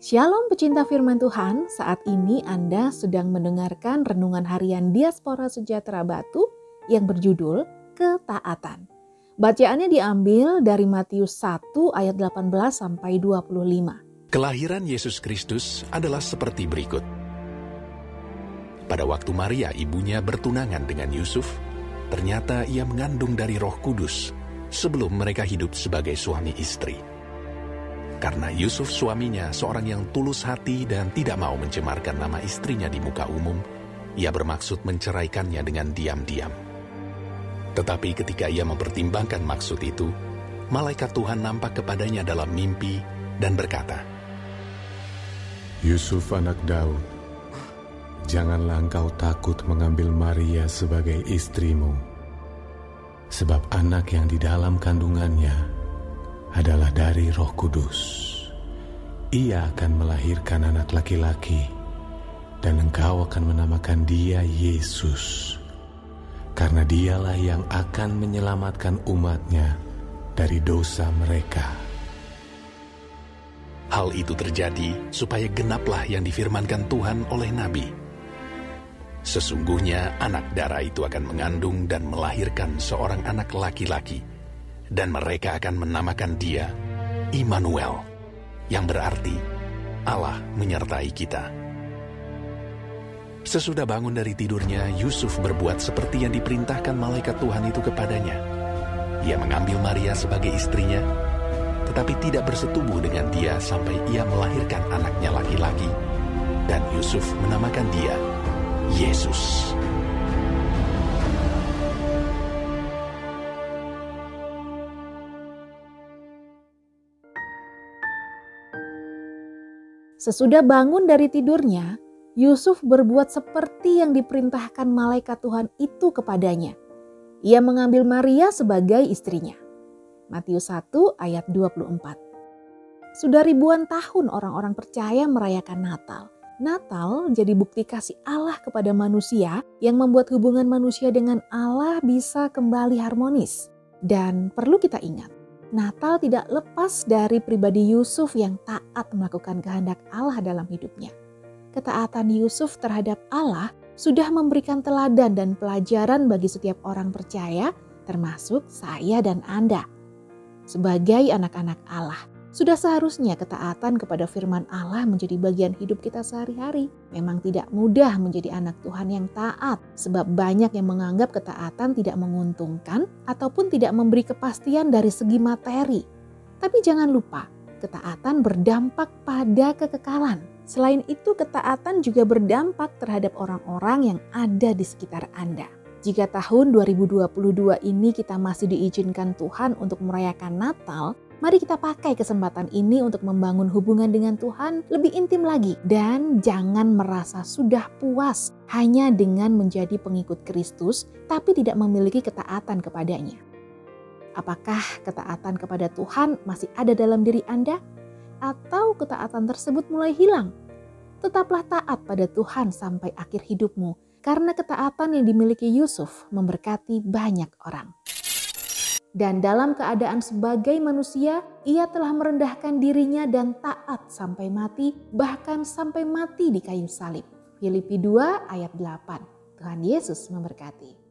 Shalom pecinta firman Tuhan, saat ini Anda sedang mendengarkan renungan harian Diaspora Sejahtera Batu yang berjudul Ketaatan. Bacaannya diambil dari Matius 1 ayat 18 sampai 25. Kelahiran Yesus Kristus adalah seperti berikut. Pada waktu Maria ibunya bertunangan dengan Yusuf, ternyata ia mengandung dari Roh Kudus sebelum mereka hidup sebagai suami istri. Karena Yusuf suaminya seorang yang tulus hati dan tidak mau mencemarkan nama istrinya di muka umum, ia bermaksud menceraikannya dengan diam-diam. Tetapi ketika ia mempertimbangkan maksud itu, malaikat Tuhan nampak kepadanya dalam mimpi dan berkata, Yusuf anak Daud, janganlah engkau takut mengambil Maria sebagai istrimu, sebab anak yang di dalam kandungannya adalah dari Roh Kudus. Ia akan melahirkan anak laki-laki, dan engkau akan menamakan dia Yesus, karena dialah yang akan menyelamatkan umatnya dari dosa mereka. Hal itu terjadi supaya genaplah yang difirmankan Tuhan oleh Nabi. Sesungguhnya anak darah itu akan mengandung dan melahirkan seorang anak laki-laki, dan mereka akan menamakan dia Immanuel, yang berarti Allah menyertai kita. Sesudah bangun dari tidurnya, Yusuf berbuat seperti yang diperintahkan malaikat Tuhan itu kepadanya. Ia mengambil Maria sebagai istrinya, tetapi tidak bersetubuh dengan dia sampai ia melahirkan anaknya laki-laki, dan Yusuf menamakan dia Yesus. Sesudah bangun dari tidurnya, Yusuf berbuat seperti yang diperintahkan malaikat Tuhan itu kepadanya. Ia mengambil Maria sebagai istrinya. Matius 1 ayat 24. Sudah ribuan tahun orang-orang percaya merayakan Natal. Natal jadi bukti kasih Allah kepada manusia yang membuat hubungan manusia dengan Allah bisa kembali harmonis. Dan perlu kita ingat, Natal tidak lepas dari pribadi Yusuf yang taat melakukan kehendak Allah dalam hidupnya. Ketaatan Yusuf terhadap Allah sudah memberikan teladan dan pelajaran bagi setiap orang percaya, termasuk saya dan Anda. Sebagai anak-anak Allah, sudah seharusnya ketaatan kepada firman Allah menjadi bagian hidup kita sehari-hari. Memang tidak mudah menjadi anak Tuhan yang taat, sebab banyak yang menganggap ketaatan tidak menguntungkan ataupun tidak memberi kepastian dari segi materi. Tapi jangan lupa, ketaatan berdampak pada kekekalan. Selain itu, ketaatan juga berdampak terhadap orang-orang yang ada di sekitar Anda. Jika tahun 2022 ini kita masih diizinkan Tuhan untuk merayakan Natal, Mari kita pakai kesempatan ini untuk membangun hubungan dengan Tuhan lebih intim lagi dan jangan merasa sudah puas hanya dengan menjadi pengikut Kristus tapi tidak memiliki ketaatan kepadanya. Apakah ketaatan kepada Tuhan masih ada dalam diri Anda atau ketaatan tersebut mulai hilang? Tetaplah taat pada Tuhan sampai akhir hidupmu karena ketaatan yang dimiliki Yusuf memberkati banyak orang. Dan dalam keadaan sebagai manusia, ia telah merendahkan dirinya dan taat sampai mati, bahkan sampai mati di kayu salib. Filipi 2 ayat 8. Tuhan Yesus memberkati.